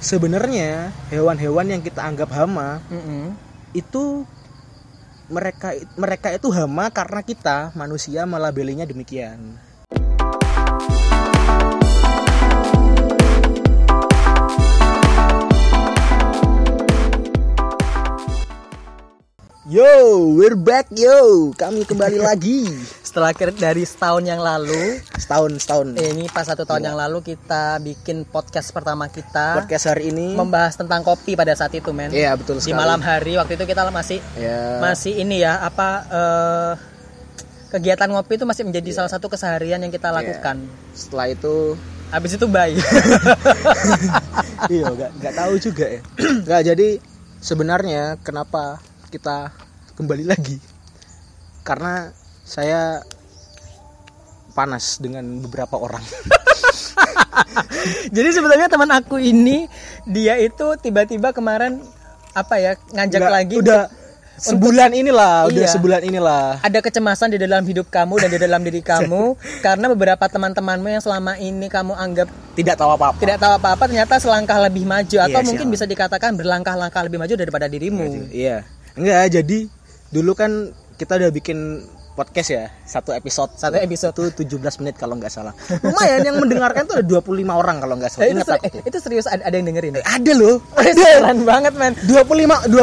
sebenarnya hewan-hewan yang kita anggap hama Mm-mm. itu mereka mereka itu hama karena kita manusia melabelinya demikian. Yo, we're back yo. Kami kembali lagi Setelah dari setahun yang lalu, setahun setahun. ini pas satu tahun yang lalu kita bikin podcast pertama kita Podcast hari ini. membahas tentang kopi pada saat itu, men. Iya, betul Di sekali. malam hari waktu itu kita masih Ya. masih ini ya apa eh, kegiatan ngopi itu masih menjadi salah satu keseharian yang kita lakukan. Setelah itu Habis itu bye. iya nggak nggak tahu juga ya nggak jadi sebenarnya kenapa kita kembali lagi karena saya panas dengan beberapa orang Jadi sebenarnya teman aku ini dia itu tiba-tiba kemarin apa ya ngajak Nggak, lagi udah sebulan inilah udah Iya. sebulan inilah ada kecemasan di dalam hidup kamu dan di dalam diri kamu karena beberapa teman-temanmu yang selama ini kamu anggap tidak tahu apa apa tidak tahu apa-apa ternyata selangkah lebih maju atau Iya, mungkin siap. bisa dikatakan berlangkah-langkah lebih maju daripada dirimu. iya enggak jadi dulu kan kita udah bikin podcast ya satu episode Satu episode. itu 17 menit kalau nggak salah lumayan yang mendengarkan tuh ada 25 orang kalau nggak salah Eh, itu, aku eh, tuh. itu serius ada, ada yang dengerin. ada loh Keren banget, men. 25 25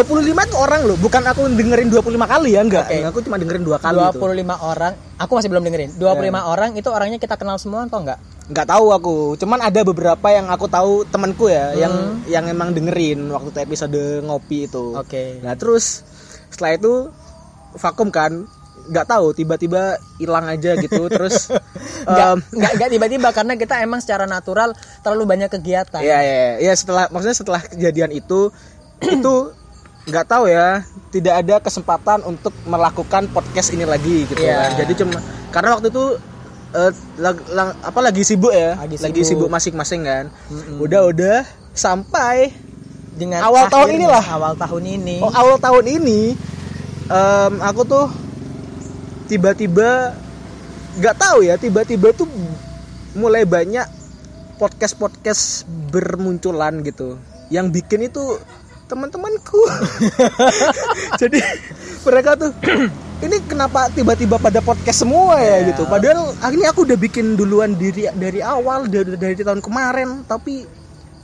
tuh orang loh, bukan aku dengerin 25 kali ya, enggak. Oke. Aku cuma dengerin dua kali 25 tuh. orang, aku masih belum dengerin. 25 orang itu orangnya kita kenal semua atau enggak? Enggak tahu aku. Cuman ada beberapa yang aku tahu temanku ya yang Hmm. yang emang dengerin waktu itu episode ngopi itu. Oke. Nah, terus setelah itu vakum kan nggak tahu tiba-tiba hilang aja gitu terus enggak, enggak tiba-tiba karena kita emang secara natural terlalu banyak kegiatan. ya ya ya setelah maksudnya setelah kejadian itu itu nggak tahu ya tidak ada kesempatan untuk melakukan podcast ini lagi gitu Iya. kan jadi cuma karena waktu itu eh, lag- lang- apa lagi sibuk ya Lagi lagi, sibuk. sibuk masing-masing kan udah udah sampai Dengan Awal tahun akhirnya- inilah. Awal tahun ini. oh, awal tahun ini em, aku tuh tiba-tiba nggak tahu ya tiba-tiba tuh mulai banyak podcast podcast bermunculan gitu. Yang bikin itu teman-temanku. Jadi mereka tuh ini kenapa tiba-tiba pada podcast semua ya? Iya. gitu. Padahal akhirnya aku udah bikin duluan diri dari awal dari, dari tahun kemarin. Tapi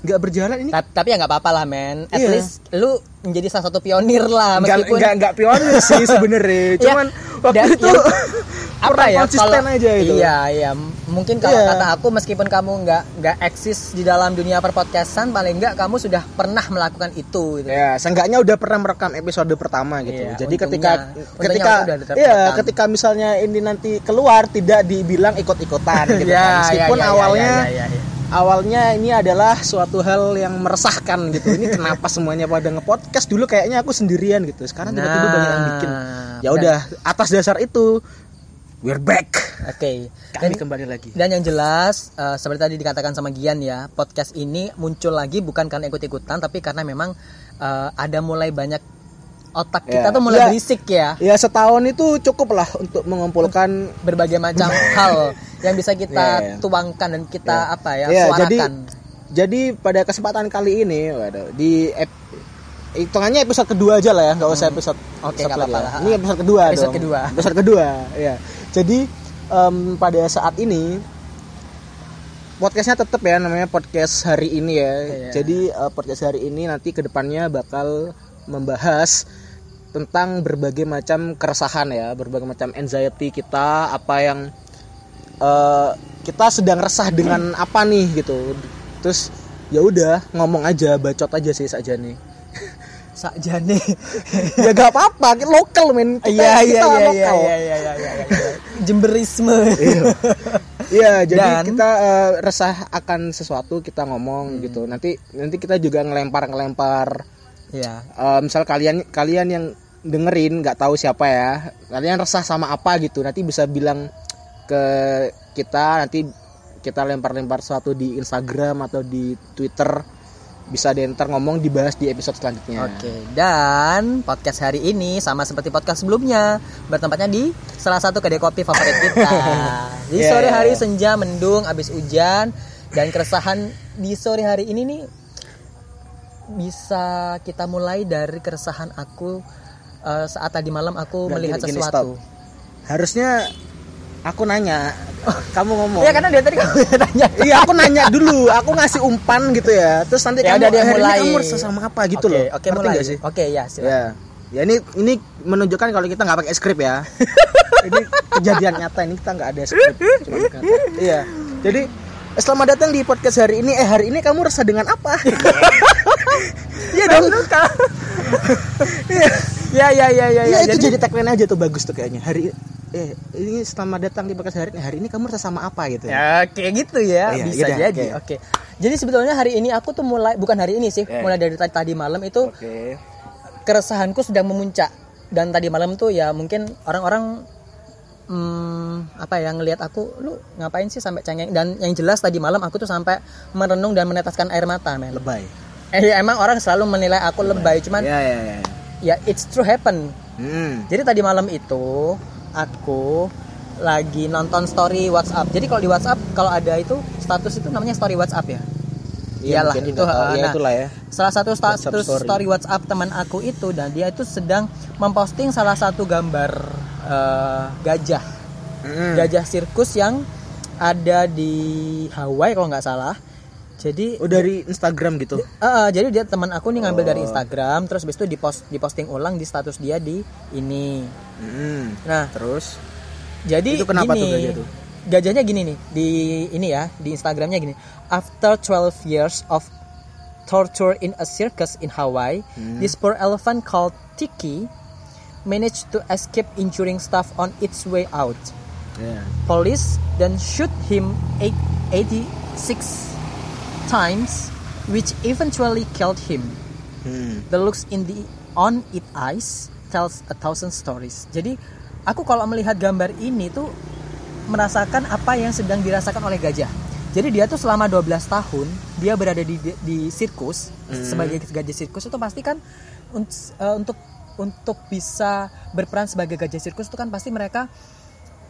nggak berjalan. Ini Ta- tapi ya nggak apa-apa lah men. At Iya. least lu menjadi salah satu pionir lah meskipun nggak nggak pionir sih sebenarnya. Ya, cuman dan- itu yang- kurang konsisten kalau- aja itu iya iya mungkin kalau Iya. kata aku meskipun kamu nggak nggak eksis di dalam dunia perpodcastan paling nggak kamu sudah pernah melakukan itu gitu. Ya, seenggaknya udah pernah merekam episode pertama gitu. Iya, Jadi untungnya- ketika untungnya ketika iya, ketika misalnya ini nanti keluar tidak dibilang ikut-ikutan gitu Iya, kan. Meskipun iya, iya, awalnya iya, iya, iya. Awalnya ini adalah suatu hal yang meresahkan gitu. Ini kenapa semuanya pada ngepodcast dulu kayaknya aku sendirian gitu. Sekarang tiba-tiba banyak yang bikin. Nah, Ya udah, atas dasar itu we're back. Oke. Kami Dan, kembali lagi. dan yang jelas eh, seperti tadi dikatakan sama Gian ya, podcast ini muncul lagi bukan karena ikut-ikutan tapi karena memang eh, ada mulai banyak otak kita Ya. tuh mulai Ya. berisik ya. Ya setahun itu cukup lah untuk mengumpulkan berbagai macam hal yang bisa kita Iya, iya. tuangkan dan kita apa ya Ya, jadi suarakan. jadi pada kesempatan kali ini waduh, di ep- hitungannya episode kedua aja lah ya, nggak usah episode. Hmm. Oke, episode nggak apa-apa ya. lah. Ini episode kedua Episode dong. kedua. Episode kedua, ya. Jadi em, pada saat ini podcastnya tetap ya namanya podcast hari ini ya. Iya. Jadi eh, podcast hari ini nanti ke depannya bakal membahas tentang berbagai macam keresahan ya, berbagai macam anxiety kita, apa yang eh, kita sedang resah dengan apa nih gitu. Terus ya udah ngomong aja, bacot aja sih saja nih. Sakjane. ya gak apa-apa, kita lokal men. Kita, Iya iya iya iya iya iya iya iya. iya. Jemberisme. Iya, jadi Dan- kita eh, resah akan sesuatu kita ngomong Hmm. gitu. Nanti nanti kita juga ngelempar-ngelempar Iya. eh, misal kalian kalian yang dengerin nggak tahu siapa ya, kalian resah sama apa gitu. Nanti bisa bilang ke kita nanti kita lempar-lempar sesuatu di Instagram atau di Twitter bisa deh ntar ngomong dibahas di episode selanjutnya. Oke, dan podcast hari ini sama seperti podcast sebelumnya bertempatnya di salah satu kedai kopi favorit kita. Di Iya, sore hari senja mendung abis hujan dan keresahan di sore hari ini nih bisa kita mulai dari keresahan aku eh, saat tadi malam aku Nggak, melihat gini- gini, sesuatu. harusnya aku nanya kamu ngomong. Iya karena dia tadi kamu yang tanya. iya aku nanya dulu aku ngasih umpan gitu ya. Terus nanti Ya kamu dia "Eh, mulai. kamu sama apa? gitu Oke, loh. Oke, Ngerti mulai. sih? Oke, ya, silakan. ya. Ya ini ini menunjukkan kalau kita nggak pakai skrip ya. Ini kejadian nyata ini kita nggak ada skrip. Iya. Jadi selamat datang di podcast hari ini. Eh hari ini kamu resah dengan apa? Iya dong. Iya Ya, ya, ya, ya, Iya ya. itu Jadi, jadi tagline aja tuh bagus tuh kayaknya hari eh ini selamat datang di podcast hari ini hari ini kamu rasa sama apa gitu ya kayak gitu ya, Iya, bisa iya dah, jadi. oke. Oke. Jadi sebetulnya hari ini aku tuh mulai bukan hari ini sih, Eh. mulai dari tadi, tadi malam itu oke keresahanku sedang memuncak dan tadi malam tuh ya mungkin orang-orang hmm, apa ya ngelihat aku lu ngapain sih sampai cengeng dan yang jelas tadi malam aku tuh sampai merenung dan meneteskan air mata men. lebay Eh emang orang selalu menilai aku lebay cuman ya ya ya ya it's true happen. hmm. Jadi tadi malam itu aku lagi nonton story WhatsApp. Jadi kalau di WhatsApp kalau ada itu status itu namanya story WhatsApp ya. Iya, Iyalah itu. tahu. uh, ya nah, itulah ya salah satu status WhatsApp story. story. WhatsApp teman aku itu dan dia itu sedang memposting salah satu gambar eh, gajah Hmm. gajah sirkus yang ada di Hawaii kalau nggak salah jadi oh dari Instagram gitu eh, eh, jadi dia teman aku nih ngambil Oh. dari Instagram terus habis itu dipost diposting ulang di status dia di ini Hmm. nah terus jadi Itu kenapa gini, tuh gajah tuh? Gajahnya gini nih di ini ya di Instagramnya gini. After 12 years of torture in a circus in Hawaii, Hmm. this poor elephant called Tiki managed to escape injuring staff on its way out. ya Police then shoot him eight- 86 times, which eventually killed him. hmm. The looks in the on its eyes tells a thousand stories. Jadi aku kalau melihat gambar ini tuh merasakan apa yang sedang dirasakan oleh gajah. Jadi dia tuh selama 12 tahun dia berada di di sirkus sebagai gajah sirkus itu pasti kan un- eh, untuk untuk bisa berperan sebagai gajah sirkus itu kan pasti mereka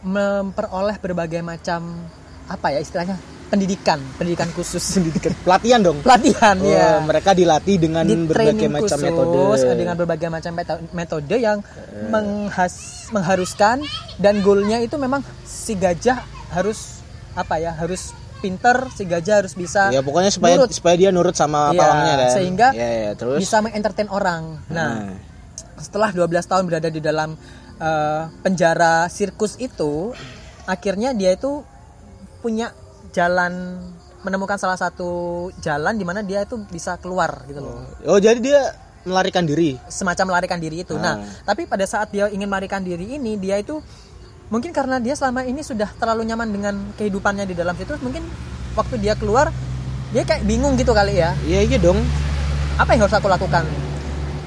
memperoleh berbagai macam apa ya istilahnya? Pendidikan pendidikan khusus. Pendidikan. Pelatihan dong. Pelatihan Oh, ya. mereka dilatih dengan di berbagai macam khusus, metode. dengan berbagai macam meto- metode yang menghas- mengharuskan dan goalnya itu memang si gajah harus apa ya harus pinter si gajah harus bisa ya pokoknya supaya nurut. supaya dia nurut sama Iya, pawangnya kan? sehingga ya, ya, terus? bisa mengentertain orang. Nah Hmm. setelah 12 tahun berada di dalam eh, penjara sirkus itu akhirnya dia itu punya jalan menemukan salah satu jalan di mana dia itu bisa keluar gitu loh oh jadi dia melarikan diri semacam melarikan diri itu. Nah, Ah. tapi pada saat dia ingin melarikan diri ini, dia itu mungkin karena dia selama ini sudah terlalu nyaman dengan kehidupannya di dalam situ, mungkin waktu dia keluar dia kayak bingung gitu kali ya. iya iya dong Apa yang harus aku lakukan?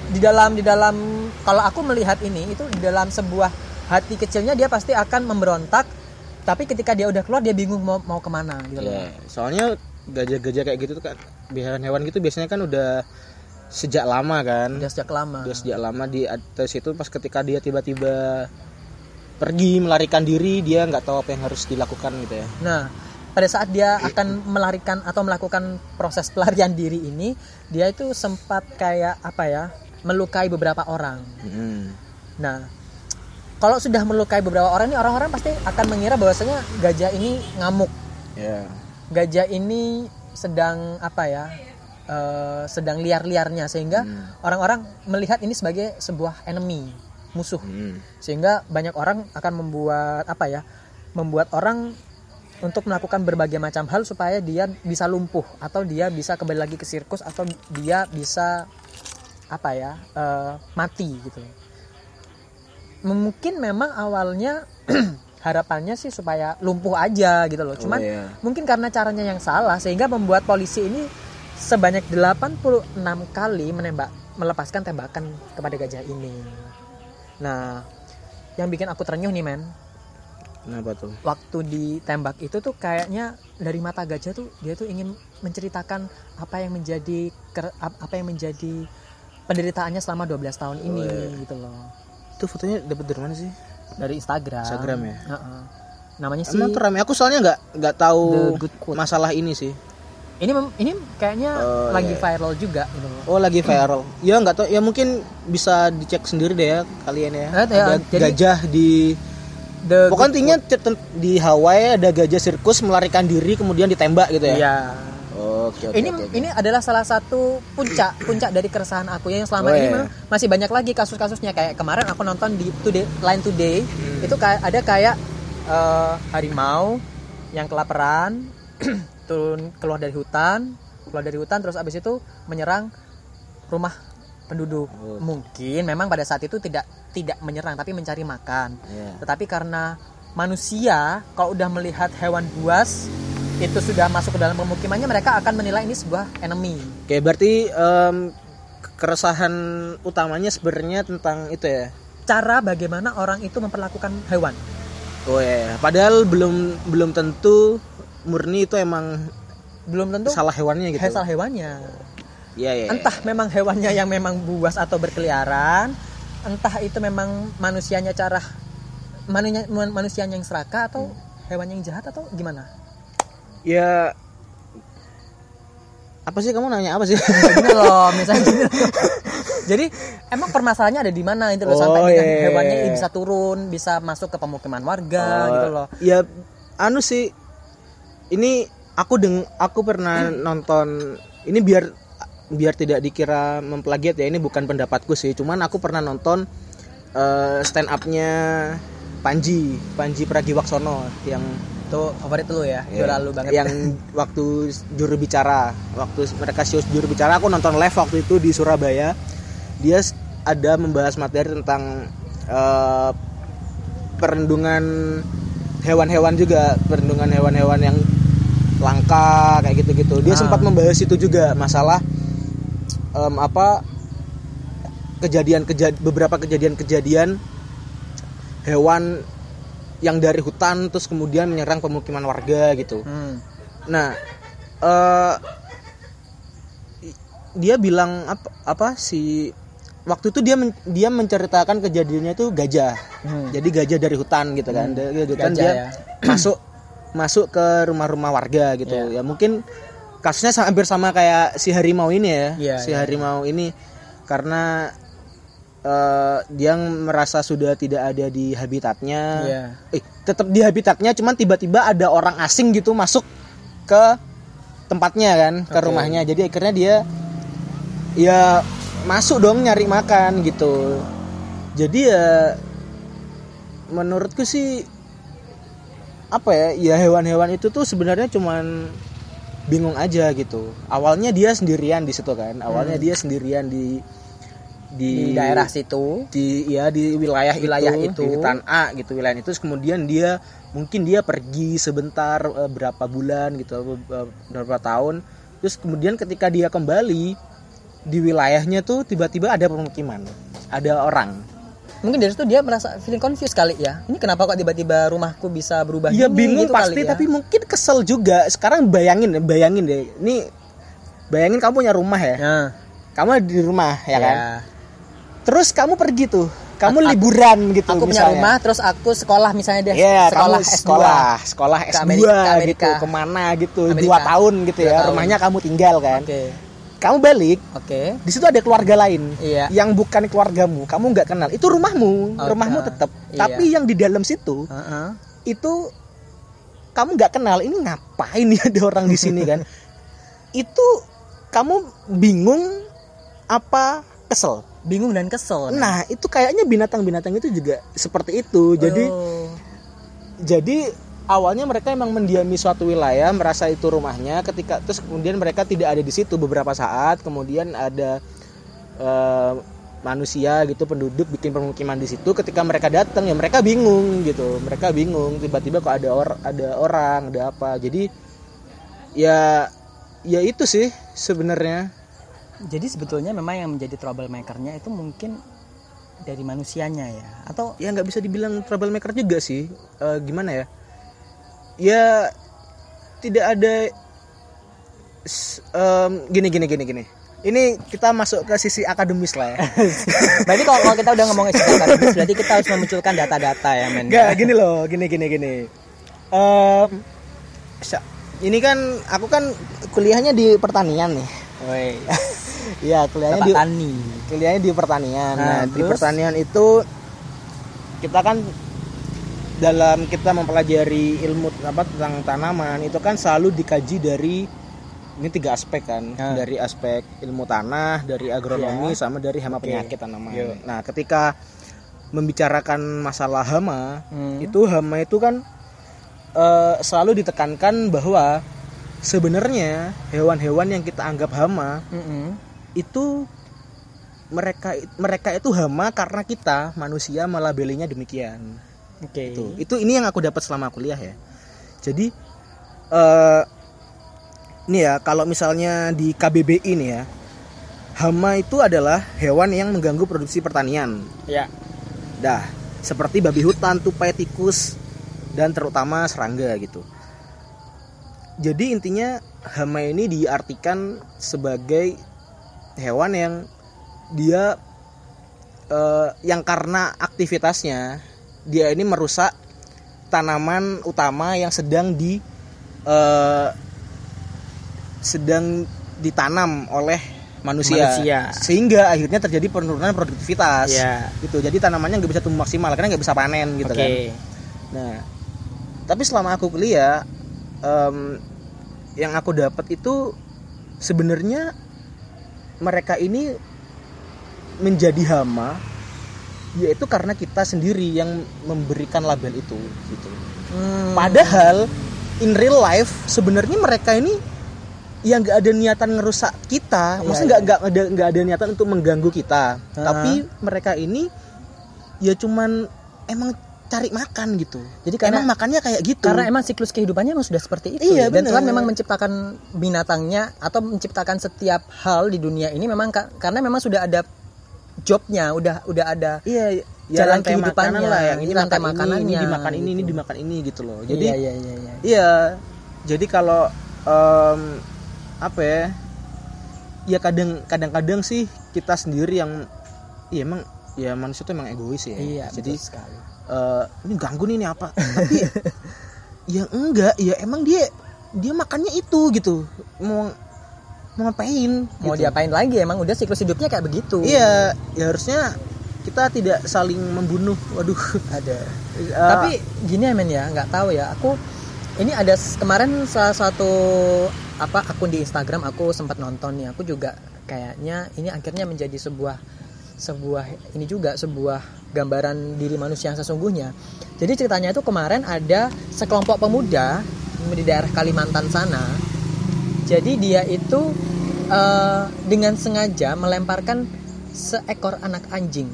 Di dalam di dalam kalau aku melihat ini itu di dalam sebuah hati kecilnya dia pasti akan memberontak. Tapi ketika dia udah keluar dia bingung mau mau ke mana gitu loh. Ya, soalnya gajah-gajah kayak gitu tuh kan hewan-hewan gitu biasanya kan udah sejak lama kan. Udah sejak lama. Udah sejak lama di atas itu pas ketika dia tiba-tiba pergi melarikan diri dia nggak tahu apa yang harus dilakukan gitu ya. Nah, pada saat dia akan melarikan atau melakukan proses pelarian diri ini, dia itu sempat kayak apa ya, melukai beberapa orang. Hmm. Nah, kalau sudah melukai beberapa orang ini orang-orang pasti akan mengira bahwasanya gajah ini ngamuk. Ya. Gajah ini sedang apa ya? eh, sedang liar-liarnya sehingga orang-orang melihat ini sebagai sebuah enemy, musuh Hmm. sehingga banyak orang akan membuat apa ya membuat orang untuk melakukan berbagai macam hal supaya dia bisa lumpuh atau dia bisa kembali lagi ke sirkus atau dia bisa apa ya eh, mati gitu mungkin memang awalnya harapannya sih supaya lumpuh aja gitu loh cuman Oh, iya. mungkin karena caranya yang salah sehingga membuat polisi ini sebanyak 86 kali menembak melepaskan tembakan kepada gajah ini. Nah, yang bikin aku terenyuh nih men, Kenapa tuh? waktu ditembak itu tuh kayaknya dari mata gajah tuh dia tuh ingin menceritakan apa yang menjadi apa yang menjadi penderitaannya selama 12 tahun ini gitu loh. Itu fotonya dapat dari mana sih? Dari Instagram. Instagram ya? Heeh. Namanya sih Emang rame. Aku soalnya nggak nggak tahu masalah ini sih. ini ini kayaknya Oh, lagi iya. viral juga gitu. Oh lagi viral. Ya nggak tahu. Ya mungkin bisa dicek sendiri deh ya kalian ya. Eh, ya, Ada jadi- gajah di The Pokoknya intinya di Hawaii ada gajah sirkus melarikan diri kemudian ditembak gitu ya. Iya. Oke oke. ini oke, oke. ini adalah salah satu puncak puncak dari keresahan aku ya, yang selama Oh, ini iya. masih banyak lagi kasus-kasusnya kayak kemarin aku nonton di Today Line Today Hmm. itu kayak ada kayak eh, harimau yang kelaparan turun keluar dari hutan keluar dari hutan terus abis itu menyerang rumah penduduk Oh. mungkin memang pada saat itu tidak tidak menyerang tapi mencari makan Iya. tetapi karena manusia kalau udah melihat hewan buas itu sudah masuk ke dalam pemukimannya mereka akan menilai ini sebuah enemy Oke, berarti em, keresahan utamanya sebenarnya tentang itu ya. cara bagaimana orang itu memperlakukan hewan Oh iya, padahal belum belum tentu murni itu emang belum tentu salah hewannya gitu. salah hewannya Iya, iya. entah memang hewannya yang memang buas atau berkeliaran entah itu memang manusianya cara manusia manusianya yang serakah atau hewan yang jahat atau gimana Ya apa sih kamu nanya apa sih? Gini loh misalnya gini loh. jadi emang permasalahannya ada di mana itu loh sampai Oh, dengan iya. hewannya ini bisa turun bisa masuk ke pemukiman warga Oh, gitu loh Ya anu sih ini aku deng aku pernah nonton ini biar biar tidak dikira memplagiat ya ini bukan pendapatku sih cuman aku pernah nonton eh, stand upnya Panji Panji Pragiwaksono yang tuh favorit lu ya Iya. idola lu banget yang waktu juru bicara waktu mereka show juru bicara aku nonton live waktu itu di Surabaya dia ada membahas materi tentang eh, perlindungan hewan-hewan juga perlindungan hewan-hewan yang langka kayak gitu-gitu dia Ah. sempat membahas itu juga masalah em, apa kejadian kejadian beberapa kejadian-kejadian hewan yang dari hutan terus kemudian menyerang pemukiman warga gitu. Hmm. Nah, i- dia bilang apa apa si waktu itu dia men- dia menceritakan kejadiannya itu gajah. Hmm. Jadi gajah dari hutan gitu kan. Dari hutan Gajah dia ya. masuk masuk ke rumah-rumah warga gitu. Iya. Ya mungkin kasusnya hampir sama kayak si harimau ini ya. Iya, si iya. harimau ini karena eh, dia merasa sudah tidak ada di habitatnya. Iya. Eh, tetap di habitatnya cuman tiba-tiba ada orang asing gitu masuk ke tempatnya kan, ke rumahnya. Jadi akhirnya dia ya masuk dong nyari makan gitu. Jadi ya menurutku sih apa ya ya hewan-hewan itu tuh sebenarnya cuman bingung aja gitu awalnya dia sendirian di situ kan awalnya dia sendirian di di daerah situ. di ya di wilayah Wilayah itu, itu. di hutan A gitu wilayah itu. Terus kemudian dia mungkin dia pergi sebentar eh, berapa bulan gitu eh, beberapa tahun. Terus kemudian ketika dia kembali di wilayahnya tuh tiba-tiba ada pemukiman ada orang. Mungkin dari situ dia merasa feeling confused kali ya. Ini kenapa kok tiba-tiba rumahku bisa berubah Iya gini bingung gitu pasti kali ya. tapi mungkin kesel juga. Sekarang bayangin bayangin deh. Ini bayangin kamu punya rumah ya? Nah, kamu di rumah ya kan? ya. Terus kamu pergi tuh kamu Aku- liburan gitu aku punya misalnya. rumah terus aku sekolah misalnya deh Iya, sekolah kamu S2 sekolah, sekolah Ke S2 Amerika- ke Amerika. gitu, ke mana gitu, Amerika. dua tahun gitu Dua ya, tahun. rumahnya kamu tinggal kan. oke Kamu balik, oke di situ ada keluarga lain Iya. yang bukan keluargamu, kamu nggak kenal, itu rumahmu, Oke. rumahmu tetap. Iya. Tapi yang di dalam situ Heeh. itu kamu nggak kenal, ini ngapain ya ada orang di sini kan? itu kamu bingung apa kesel. Bingung dan kesel Nah, itu kayaknya binatang-binatang itu juga seperti itu. Jadi Oh. jadi awalnya mereka emang mendiami suatu wilayah merasa itu rumahnya ketika terus kemudian mereka tidak ada di situ beberapa saat kemudian ada eh, manusia gitu penduduk bikin permukiman di situ ketika mereka datang ya mereka bingung gitu mereka bingung tiba-tiba kok ada or ada orang ada apa jadi ya ya itu sih sebenarnya jadi sebetulnya memang yang menjadi troublemakernya itu mungkin dari manusianya ya atau ya nggak bisa dibilang troublemaker juga sih. Eh, gimana ya? Ya tidak ada em, gini gini gini gini. Ini kita masuk ke sisi akademis lah ya. Berarti kalau, kalau kita udah ngomongin istilah akademis berarti kita harus memunculkan data-data ya men nggak gini loh gini gini gini. Sa- ini kan aku kan kuliahnya di pertanian nih. Woi. Iya, kuliahnya di tani. kuliahnya di pertanian. Nah, Nah, di pertanian itu kita kan dalam kita mempelajari ilmu apa tentang tanaman itu kan selalu dikaji dari ini tiga aspek kan Ah. dari aspek ilmu tanah dari agronomi Iya. sama dari hama Oke. penyakit tanaman Yuk. nah ketika membicarakan masalah hama Hmm. itu hama itu kan eh, selalu ditekankan bahwa sebenarnya hewan-hewan yang kita anggap hama Mm-mm. Itu mereka mereka itu hama karena kita manusia melabelinya demikian. Oke. itu itu ini yang aku dapat selama kuliah ya. Jadi eh ini ya kalau misalnya di KBBI ini ya hama itu adalah hewan yang mengganggu produksi pertanian. Ya. dah seperti babi hutan tupai tikus dan terutama serangga gitu. Jadi intinya hama ini diartikan sebagai hewan yang dia eh, yang karena aktivitasnya dia ini merusak tanaman utama yang sedang di eh, sedang ditanam oleh manusia. Manusia. sehingga akhirnya terjadi penurunan produktivitas Ya. gitu jadi tanamannya nggak bisa tumbuh maksimal karena nggak bisa panen gitu Oke. kan nah tapi selama aku kuliah em, yang aku dapat itu sebenarnya mereka ini menjadi hama yaitu karena kita sendiri yang memberikan label itu gitu Hmm. padahal in real life sebenarnya mereka ini yang nggak ada niatan ngerusak kita Iya, maksudnya nggak nggak ada nggak ada niatan untuk mengganggu kita Ah. tapi mereka ini ya cuman emang cari makan gitu Jadi karena emang makannya kayak gitu karena emang siklus kehidupannya emang sudah seperti itu Iya, dan bener. Tuhan memang menciptakan binatangnya atau menciptakan setiap hal di dunia ini memang ka- karena memang sudah ada jobnya udah udah ada iya Jalan jalan rantai kehidupannya, makanan lah yang ini ini rantai makan ini, ini makanannya, dimakan ini ini gitu. dimakan ini gitu loh jadi iya iya iya, iya. Iya, jadi kalau em, apa ya? Ya kadang kadang-kadang sih kita sendiri yang iya emang ya manusia itu emang egois ya. Iya, jadi sekali. Eh, ini ganggu nih ini apa? Tapi ya enggak, ya emang dia dia makannya itu gitu. Mau mau ngapain? mau gitu. diapain lagi emang udah siklus hidupnya kayak begitu Iya, ya harusnya kita tidak saling membunuh. Waduh. ada Eh, tapi gini ya men ya nggak tahu ya aku ini ada kemarin salah satu apa akun di Instagram aku sempat nonton nih aku juga kayaknya ini akhirnya menjadi sebuah sebuah ini juga sebuah gambaran diri manusia yang sesungguhnya jadi ceritanya itu kemarin ada sekelompok pemuda di daerah Kalimantan sana jadi dia itu eh, dengan sengaja melemparkan seekor anak anjing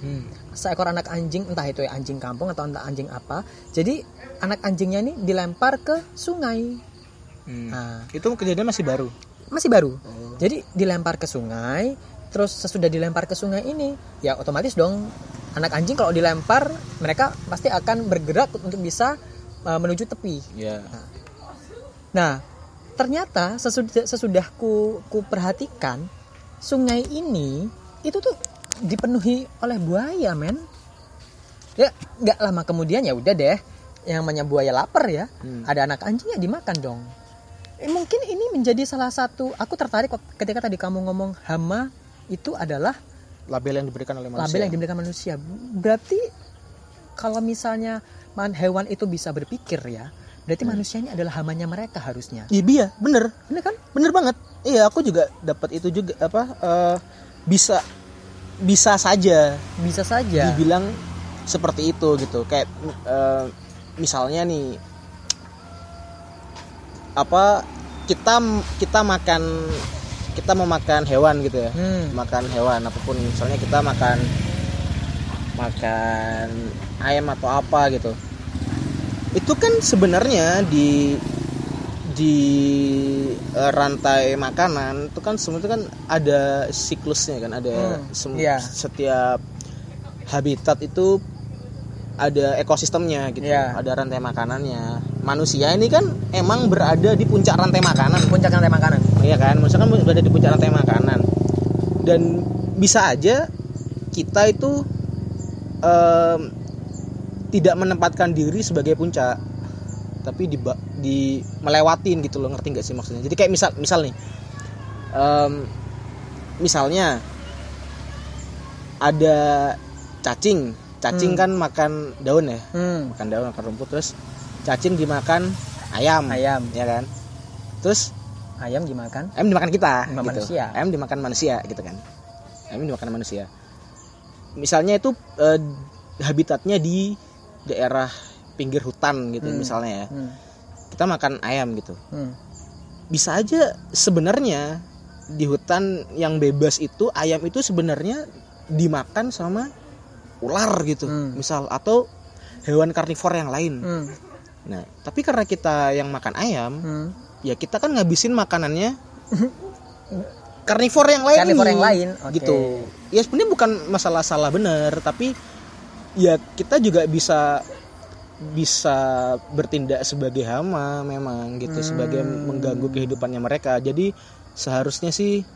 hmm. seekor anak anjing entah itu ya anjing kampung atau entah anjing apa jadi anak anjingnya ini dilempar ke sungai Hmm. nah Itu kejadian masih baru. masih baru Oh. jadi dilempar ke sungai terus sesudah dilempar ke sungai ini ya otomatis dong anak anjing kalau dilempar mereka pasti akan bergerak untuk bisa uh, menuju tepi Ya. nah ternyata sesudah sesudah ku, ku perhatikan sungai ini itu tuh dipenuhi oleh buaya men ya nggak lama kemudian ya udah deh yang namanya buaya lapar ya Hmm. ada anak anjing ya dimakan dong Eh, mungkin ini menjadi salah satu aku tertarik ketika tadi kamu ngomong hama itu adalah Label yang diberikan oleh manusia. label yang diberikan manusia. Berarti kalau misalnya man- hewan itu bisa berpikir ya berarti manusia ini adalah hamanya mereka harusnya. Iya, iya, bener. bener kan? Bener banget. Iya aku juga dapat itu juga apa eh, bisa bisa saja. Bisa saja. Dibilang seperti itu gitu. Kayak eh, misalnya nih apa kita kita makan kita memakan hewan gitu ya Hmm. makan hewan apa pun misalnya kita makan makan ayam atau apa gitu itu kan sebenarnya di di eh, rantai makanan itu kan semua itu kan ada siklusnya kan ada Hmm, sem- iya. setiap habitat itu ada ekosistemnya gitu. Iya. ada rantai makanannya. Manusia ini kan emang berada di puncak rantai makanan. Puncak rantai makanan. Iya kan, maksudnya kan berada di puncak rantai makanan. Dan bisa aja kita itu em, tidak menempatkan diri sebagai puncak, tapi di di melewatin gitu loh, ngerti nggak sih maksudnya? Jadi kayak misal misal nih, em, misalnya ada cacing cacing Hmm. kan makan daun ya Hmm. makan daun makan rumput terus cacing dimakan ayam Ayam. ya kan terus Ayam dimakan. ayam dimakan kita Sama gitu. manusia. ayam dimakan manusia gitu kan ayam dimakan manusia misalnya itu eh, habitatnya di daerah pinggir hutan gitu Hmm. misalnya ya Hmm. kita makan ayam gitu Hmm. bisa aja sebenarnya di hutan yang bebas itu ayam itu sebenarnya dimakan sama ular gitu Hmm. misal atau hewan karnivor yang lain Hmm. nah tapi karena kita yang makan ayam Hmm. ya kita kan ngabisin makanannya karnivor yang lain Karnivor yang lain, oke. gitu ya sebenarnya bukan masalah salah benar tapi ya kita juga bisa bisa bertindak sebagai hama memang gitu Hmm. sebagai mengganggu kehidupannya mereka jadi seharusnya sih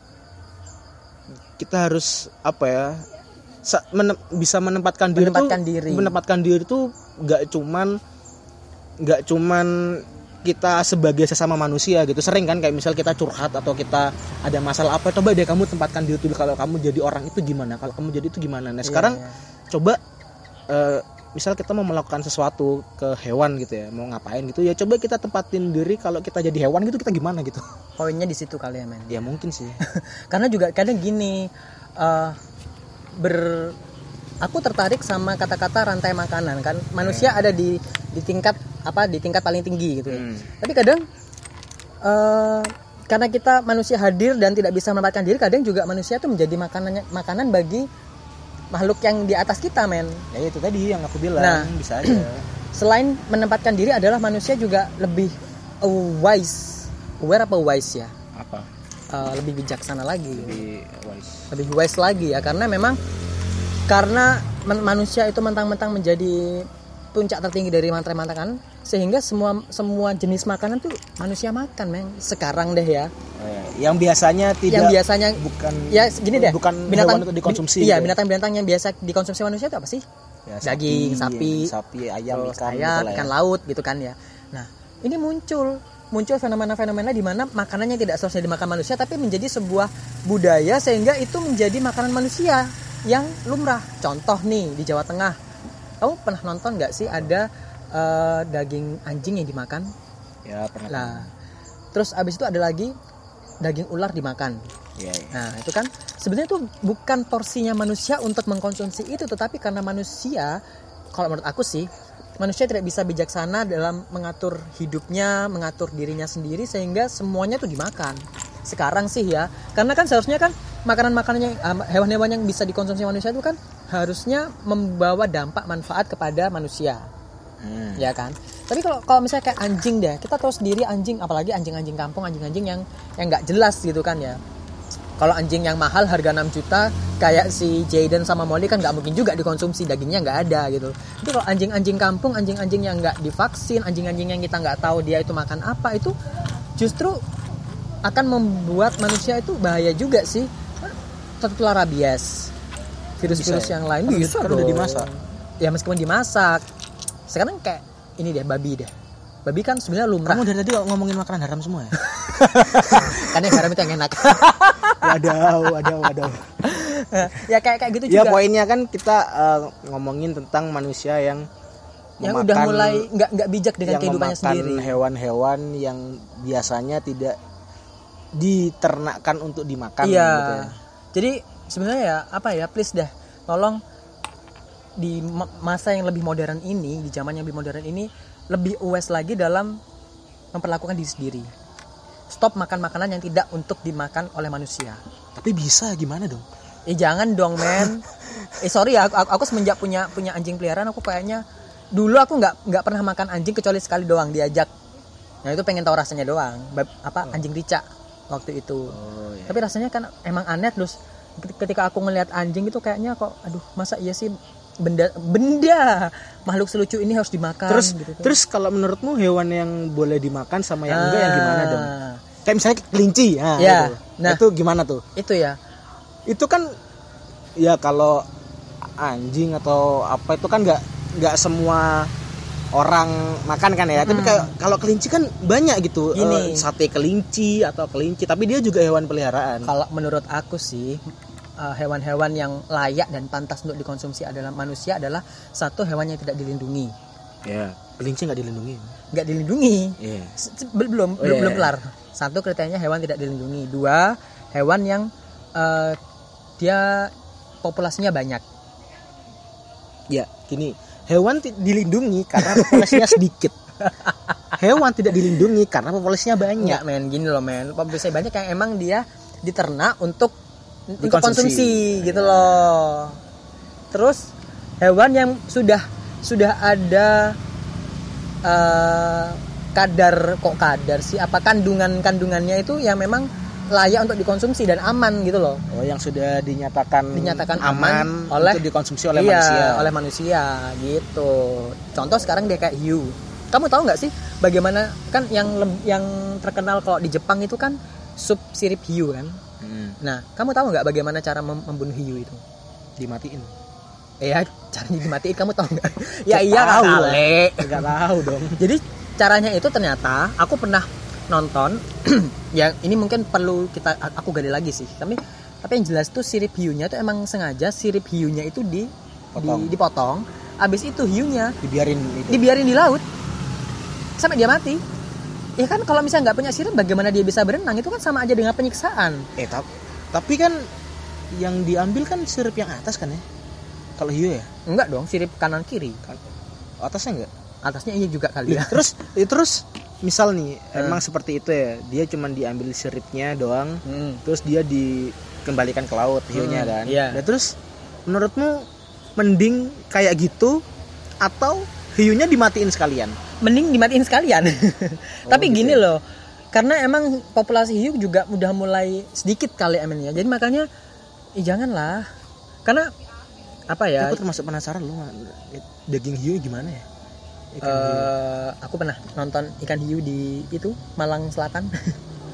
kita harus apa ya menem- bisa menempatkan diri Menempatkan tuh diri. menempatkan diri tuh nggak cuman nggak cuman kita sebagai sesama manusia gitu sering kan kayak misal kita curhat atau kita ada masalah apa coba deh kamu tempatkan diri dulu kalau kamu jadi orang itu gimana kalau kamu jadi itu gimana nah Iya, sekarang iya. coba eh, misal kita mau melakukan sesuatu ke hewan gitu ya mau ngapain gitu ya coba kita tempatin diri kalau kita jadi hewan gitu kita gimana gitu poinnya di situ kali ya men. ya mungkin sih Karena juga kadang gini eh, ber aku tertarik sama kata-kata rantai makanan kan. Manusia ada di di tingkat apa di tingkat paling tinggi gitu ya. Hmm. Tapi kadang eh karena kita manusia hadir dan tidak bisa menempatkan diri, kadang juga manusia itu menjadi makanannya makanan bagi makhluk yang di atas kita, men. ya itu tadi yang aku bilang Nah. bisa aja Selain menempatkan diri adalah manusia juga lebih uh, wise, aware apa wise ya? apa Eh, lebih bijaksana lagi, di wise. Lebih wise lagi ya, karena memang karena man- manusia itu mentang-mentang menjadi puncak tertinggi dari mantra kan sehingga semua semua jenis makanan tuh manusia makan men. Sekarang deh ya. Yang biasanya tidak yang biasanya bukan ya gini deh. bukan binatang untuk dikonsumsi iya gitu ya. binatang-binatang yang biasa dikonsumsi manusia itu apa sih? Ya, daging, sapi, sapi ayam terus ikan ayam gitu ya. ikan laut gitu kan ya. Nah ini muncul muncul fenomena-fenomena di mana makanannya tidak seharusnya dimakan manusia tapi menjadi sebuah budaya sehingga itu menjadi makanan manusia yang lumrah. Contoh nih di Jawa Tengah. Kamu pernah nonton nggak sih ada eh, daging anjing yang dimakan? Ya pernah. Lah terus abis itu ada lagi daging ular dimakan. Ya, ya. Nah, itu kan sebenarnya itu bukan porsinya manusia untuk mengkonsumsi itu, tetapi karena manusia, kalau menurut aku sih, manusia tidak bisa bijaksana dalam mengatur hidupnya, mengatur dirinya sendiri sehingga semuanya tuh dimakan. Sekarang sih ya, karena kan seharusnya kan makanan-makanan yang ah, hewan-hewan yang bisa dikonsumsi manusia itu kan harusnya membawa dampak manfaat kepada manusia Hmm. ya kan tapi kalau kalau misalnya kayak anjing deh kita tahu sendiri anjing apalagi anjing-anjing kampung anjing-anjing yang yang nggak jelas gitu kan ya kalau anjing yang mahal harga 6 juta kayak si Jaden sama Molly kan nggak mungkin juga dikonsumsi dagingnya nggak ada gitu. Itu kalau anjing-anjing kampung anjing-anjing yang nggak divaksin anjing-anjing yang kita nggak tahu dia itu makan apa itu justru akan membuat manusia itu bahaya juga sih. Tertular rabies virus-virus Bisa. ya? yang lain udah- bisa kan udah dimasak. ya meskipun dimasak. Sekarang kayak ini deh babi deh. Babi kan sebenarnya lumrah. Kamu dari tadi kok ngomongin makanan haram semua ya kan yang haram itu yang enak. Wadaw wadaw wadaw. Ya kayak kayak gitu ya juga. poinnya kan kita eh, ngomongin tentang manusia yang yang memakan- udah mulai nggak nggak bijak dengan yang kehidupannya sendiri. hewan-hewan yang biasanya tidak diternakkan untuk dimakan iya. gitu ya. jadi sebenarnya ya apa ya please dah tolong di ma- masa yang lebih modern ini di zaman yang lebih modern ini lebih aware lagi dalam memperlakukan diri sendiri stop makan makanan yang tidak untuk dimakan oleh manusia tapi bisa gimana dong Eh jangan dong men. eh sorry ya, aku, aku semenjak punya punya anjing peliharaan aku kayaknya dulu aku nggak nggak pernah makan anjing kecuali sekali doang diajak. Nah itu pengen tahu rasanya doang. Apa anjing rica waktu itu. oh ya Tapi rasanya kan emang aneh terus ketika aku ngelihat anjing itu kayaknya kok aduh masa iya sih benda benda makhluk selucu ini harus dimakan terus gitu. terus kalau menurutmu hewan yang boleh dimakan sama yang enggak yang gimana dong Ah, kayak misalnya kelinci ya Ya, itu. nah. itu gimana tuh Itu ya. itu kan ya kalau anjing atau apa itu kan nggak nggak semua orang makan kan ya. Tapi Hmm. kayak kalau kelinci kan banyak gitu. Gini. eh, sate kelinci atau kelinci, tapi dia juga hewan peliharaan. Kalau menurut aku sih hewan-hewan yang layak dan pantas untuk dikonsumsi adalah manusia adalah satu hewan yang tidak dilindungi. Ya, kelinci nggak dilindungi. Nggak dilindungi. Iya. Se- bel- belum Oh, belum iya. belum kelar. Satu kriterianya hewan tidak dilindungi. Dua hewan yang uh, dia populasinya banyak. Ya, gini. Hewan dilindungi karena populasinya sedikit. Hewan tidak dilindungi karena populasinya banyak. Enggak men, gini loh men. Populasi banyak yang emang dia diternak untuk untuk Dikonsumsi. konsumsi gitu loh. Terus hewan yang sudah sudah ada eh, kadar kok kadar sih apa kandungan kandungannya itu yang memang layak untuk dikonsumsi dan aman gitu loh. Oh, yang sudah dinyatakan Dinyatakan aman, aman oleh- untuk dikonsumsi oleh iya, manusia. oleh manusia gitu. Contoh sekarang dia kayak hiu. Kamu tahu nggak sih bagaimana kan yang yang terkenal kalau di Jepang itu kan sup sirip hiu kan? Hmm, Nah, kamu tahu nggak bagaimana cara mem- membunuh hiu itu? dimatiin. Eh, ya, caranya dimatiin kamu tahu nggak? ya iya tahu. Enggak tahu dong. Jadi caranya itu ternyata aku pernah nonton yang ini mungkin perlu kita aku gali lagi sih. Tapi tapi yang jelas tuh sirip hiunya tuh emang sengaja sirip hiunya itu di Potong. di dipotong. Abis itu hiunya Dibiarin itu. dibiarin di laut sampai dia mati. Ya kan kalau misalnya nggak punya sirip bagaimana dia bisa berenang itu kan sama aja dengan penyiksaan. Eh, tap- tapi kan yang diambil kan sirip yang atas kan ya? Kalau hiu ya? Enggak dong, sirip kanan kiri. Atasnya enggak? Atasnya iya juga kali ya. terus ya terus misal nih Hmm. emang seperti itu ya dia cuman diambil siripnya doang Hmm. terus dia dikembalikan ke laut hiunya Hmm, kan iya. Nah, terus menurutmu mending kayak gitu atau hiunya dimatiin sekalian Mending dimatiin sekalian. Tapi gitu gini ya. loh, karena emang populasi hiu juga udah mulai sedikit kali emennya. Jadi makanya ih, janganlah. Karena apa ya? aku termasuk penasaran lu daging hiu gimana ya Ikan hiu. eh, aku pernah nonton ikan hiu di itu Malang Selatan.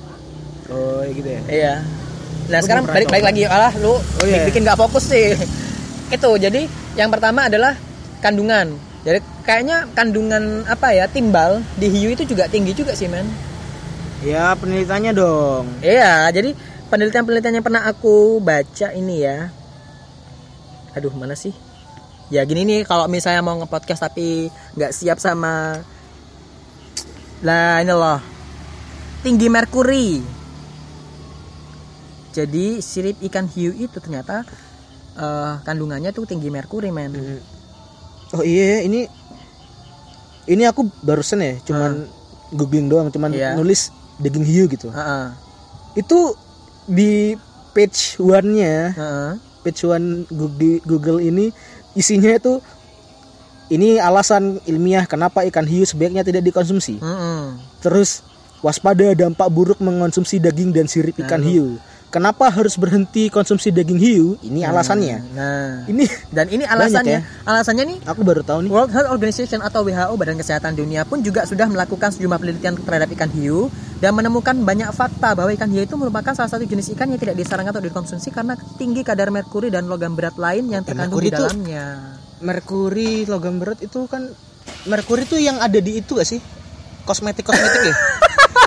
oh ya gitu ya Iya. Nah Lu sekarang balik balik lagi alah lu Oh, iya. bikin nggak fokus sih. Itu jadi yang pertama adalah kandungan. Jadi kayaknya kandungan apa ya timbal di hiu itu juga tinggi juga sih men. ya penelitiannya dong Iya jadi penelitian-penelitian yang pernah aku baca ini ya. Aduh mana sih? Ya gini nih kalau misalnya mau nge-podcast tapi nggak siap sama lah ini loh tinggi merkuri. Jadi sirip ikan hiu itu ternyata eh, kandungannya tuh tinggi merkuri men. Oh iya ini ini aku barusan ya cuman googling doang cuman Iya. nulis daging hiu gitu Heeh, itu di page one-nya heeh. page one Google, Google ini isinya itu ini alasan ilmiah kenapa ikan hiu sebaiknya tidak dikonsumsi Mm-mm. terus waspada dampak buruk mengonsumsi daging dan sirip ikan hiu kenapa harus berhenti konsumsi daging hiu ini alasannya Nah, ini dan ini alasannya. ya. Alasannya nih aku baru tahu nih World Health Organization atau WHO Badan Kesehatan Dunia pun juga sudah melakukan sejumlah penelitian terhadap ikan hiu dan menemukan banyak fakta bahwa ikan hiu itu merupakan salah satu jenis ikan yang tidak disarankan untuk dikonsumsi karena tinggi kadar merkuri dan logam berat lain yang Eh, terkandung merkuri di itu- dalamnya. merkuri logam berat itu kan merkuri itu yang ada di itu gak sih kosmetik kosmetik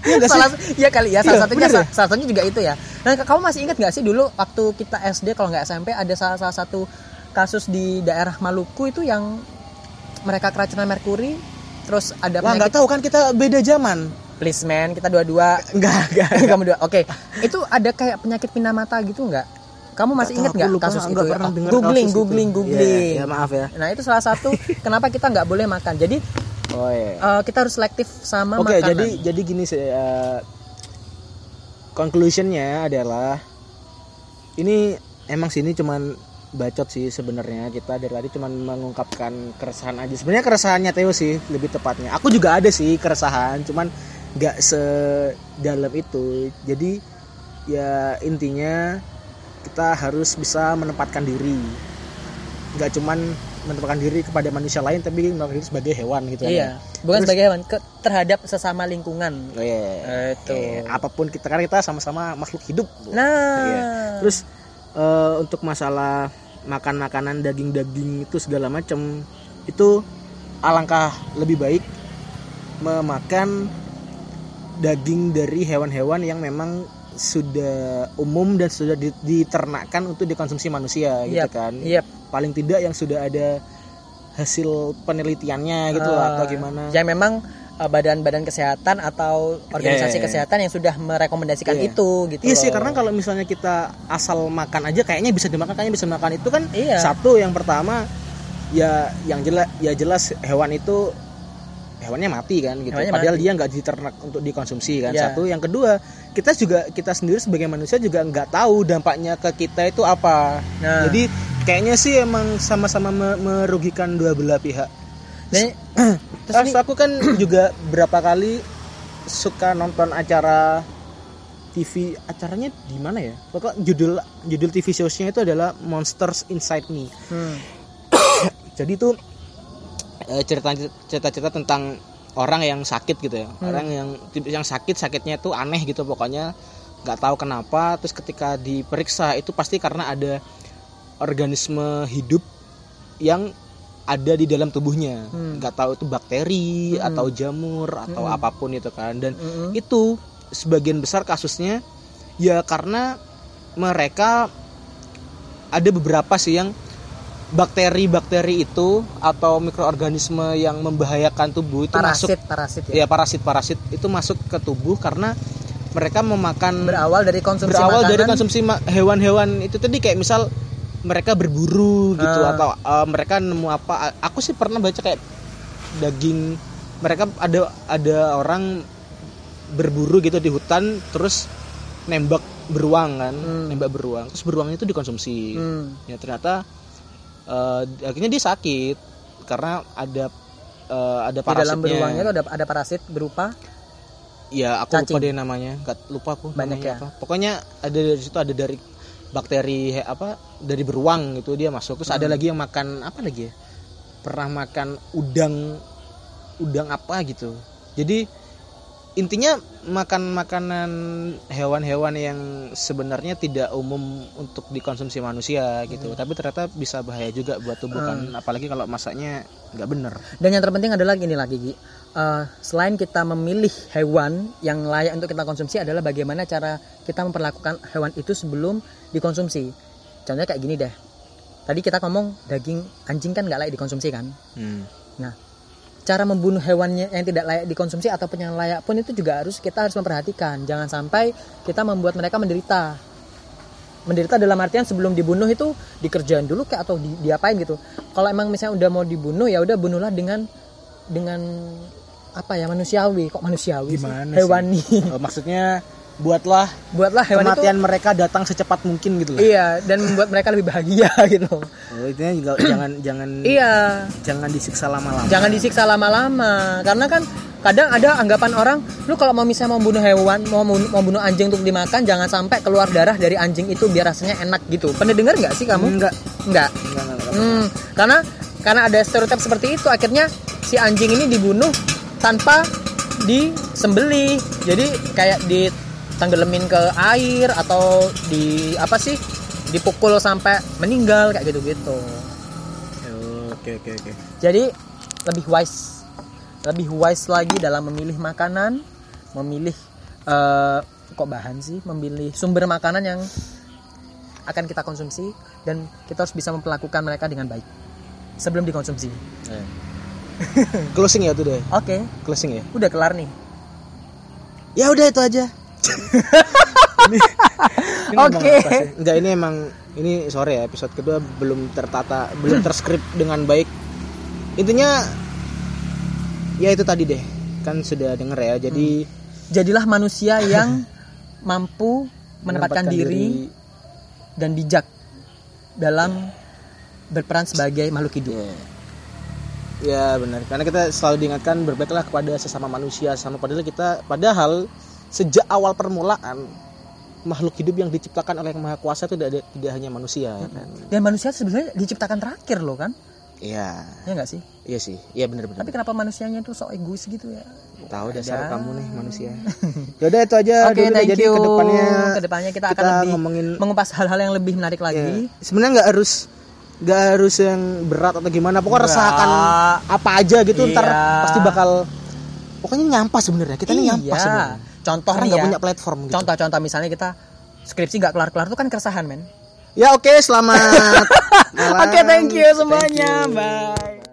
ya Iya salah ya kali ya salah Iya, satunya bener sa- salah satunya juga itu ya. Dan kamu masih ingat nggak sih dulu waktu kita SD kalau nggak SMP ada salah, salah satu kasus di daerah Maluku itu yang mereka keracunan merkuri terus ada Wah nggak tahu kan kita beda zaman. please man kita dua-dua Enggak, enggak. kamu dua oke itu ada kayak penyakit pindah mata gitu nggak kamu masih ingat nggak kasus itu ya? pernah Oh, dengar googling kasus itu. googling Iya, googling Ya, maaf ya. nah itu salah satu kenapa kita nggak boleh makan jadi Oh iya. eh, kita harus selektif sama Oke, makanan jadi jadi gini sih eh, conclusionnya adalah ini emang sini cuman bacot sih sebenarnya kita dari tadi cuman mengungkapkan keresahan aja. Sebenarnya keresahannya Theo sih lebih tepatnya. Aku juga ada sih keresahan, cuman nggak sedalam itu. Jadi ya intinya kita harus bisa menempatkan diri. Nggak cuman menempatkan diri kepada manusia lain tapi menempatkan diri sebagai hewan gitu kan ya. iya bukan Terus- sebagai hewan ke- terhadap sesama lingkungan Oh, iya. Itu. Iya, apa pun kita karena kita sama-sama makhluk hidup. nah Iya. Terus eh, untuk masalah makan makanan daging-daging itu segala macam itu alangkah lebih baik memakan daging dari hewan-hewan yang memang sudah umum dan sudah di- diternakkan untuk dikonsumsi manusia gitu Yap, kan Yep. Paling tidak yang sudah ada hasil penelitiannya gitu lah atau Eh, gimana Yang memang eh, badan-badan kesehatan atau organisasi Yeah. kesehatan yang sudah merekomendasikan Yeah. itu gitu. Iya sih loh. karena kalau misalnya kita asal makan aja kayaknya bisa dimakan kayaknya bisa makan itu kan Iya. satu yang pertama ya yang jelas ya jelas hewan itu hewannya mati kan gitu Hewannya padahal mati. dia nggak diternak untuk dikonsumsi kan Iya. satu yang kedua kita juga kita sendiri sebagai manusia juga nggak tahu dampaknya ke kita itu apa Nah. jadi kayaknya sih emang sama-sama me- merugikan dua belah pihak Dan- terus nih, aku kan juga berapa kali suka nonton acara TV acaranya di mana ya? Pokok judul judul TV show-nya itu adalah Monsters Inside Me. hmm, Jadi itu eh, cerita cerita-cerita tentang orang yang sakit gitu ya. Orang yang yang sakit sakitnya itu aneh gitu pokoknya nggak tahu kenapa. Terus ketika diperiksa itu pasti karena ada organisme hidup yang ada di dalam tubuhnya. Hmm. Nggak tahu itu bakteri Hmm. atau jamur atau Hmm. apa pun itu kan. Dan mm-mm. itu sebagian besar kasusnya ya karena mereka ada beberapa sih yang bakteri-bakteri itu atau mikroorganisme yang membahayakan tubuh itu masuk parasit, parasit ya. ya parasit-parasit itu masuk ke tubuh karena mereka memakan Berawal dari konsumsi berawal makanan. dari konsumsi hewan-hewan itu tadi kayak misal mereka berburu gitu Ah. atau uh, mereka nemu apa aku sih pernah baca kayak daging mereka ada ada orang berburu gitu di hutan terus nembak beruang kan Hmm. nembak beruang terus beruang itu dikonsumsi Hmm. ya ternyata uh, akhirnya dia sakit karena ada uh, ada Di dalam parasitnya beruangnya itu ada ada parasit berupa ya aku Cacing. lupa deh namanya nggak lupa aku Banyak ya? apa pokoknya ada dari situ ada dari bakteri apa dari beruang itu dia masuk. Terus ada Hmm. lagi yang makan apa lagi ya? Pernah makan udang udang apa gitu. Jadi intinya makan makanan hewan-hewan yang sebenarnya tidak umum untuk dikonsumsi manusia gitu. Tapi ternyata bisa bahaya juga buat tubuh kan. Apalagi kalau masaknya nggak bener. Dan yang terpenting adalah gini lagi, Gi. Eh, selain kita memilih hewan yang layak untuk kita konsumsi adalah bagaimana cara kita memperlakukan hewan itu sebelum dikonsumsi. Contohnya kayak gini deh. Tadi kita ngomong daging anjing kan nggak layak dikonsumsi kan. Hmm. Nah, cara membunuh hewannya yang tidak layak dikonsumsi ataupun yang layak pun itu juga harus kita harus memperhatikan. Jangan sampai kita membuat mereka menderita. Menderita dalam artian sebelum dibunuh itu dikerjain dulu kayak atau di, diapain gitu. Kalau emang misalnya udah mau dibunuh ya udah bunuhlah dengan dengan apa ya manusiawi kok manusiawi sih? Gimana sih? hewani Eh, maksudnya buatlah buatlah hewan kematian mereka datang secepat mungkin gitu itu lah. iya dan membuat mereka lebih bahagia gitu Oh, intinya juga jangan jangan iya jangan disiksa lama-lama. jangan disiksa lama-lama karena kan kadang ada anggapan orang lu kalau mau misalnya mau bunuh hewan mau mau mau bunuh anjing untuk dimakan jangan sampai keluar darah dari anjing itu biar rasanya enak gitu pernah dengar nggak sih kamu Enggak. nggak Enggak, enggak, enggak. Hmm, karena karena ada stereotip seperti itu akhirnya si anjing ini dibunuh tanpa disembelih jadi kayak ditenggelamin ke air atau di apa sih dipukul sampai meninggal kayak gitu gitu Oh, Oke oke oke. jadi lebih wise lebih wise lagi dalam memilih makanan memilih eh, kok bahan sih memilih sumber makanan yang akan kita konsumsi dan kita harus bisa memperlakukan mereka dengan baik sebelum dikonsumsi Eh. Closing ya tuh deh. oke Closing ya. udah kelar nih Ya udah itu aja. Oke. sih? Enggak ini emang ini sore ya episode kedua belum tertata, belum terskrip dengan baik. Intinya ya itu tadi deh. Kan sudah denger ya. Jadi jadilah manusia yang mampu menempatkan diri, dan bijak dalam berperan sebagai makhluk hidup Ya. Ya benar. Karena kita selalu diingatkan berbaiklah kepada sesama manusia sama padahal kita padahal sejak awal permulaan makhluk hidup yang diciptakan oleh yang Maha Kuasa itu tidak tidak hanya manusia ya kan. dan manusia sebenarnya diciptakan terakhir loh kan Iya. ya nggak sih Iya sih. Iya benar benar. tapi kenapa manusianya tuh sok egois gitu ya Tahu dasar Ada. kamu nih manusia. Ya udah itu aja Oke, thank Jadi you. ke depannya Ke depannya kita akan kita lebih ngomongin mengupas hal-hal yang lebih menarik lagi. sebenarnya nggak harus nggak harus yang berat atau gimana pokoknya Nggak. resakan apa aja gitu ntar Iya. pasti bakal pokoknya nyampah sebenarnya kita ini nyampah Iya. sebenarnya Contoh karena nggak ya. punya platform gitu Contoh-contoh misalnya kita skripsi nggak kelar-kelar itu kan keresahan men. ya oke selamat malam. Oke, thank you Thank semuanya. you. Bye.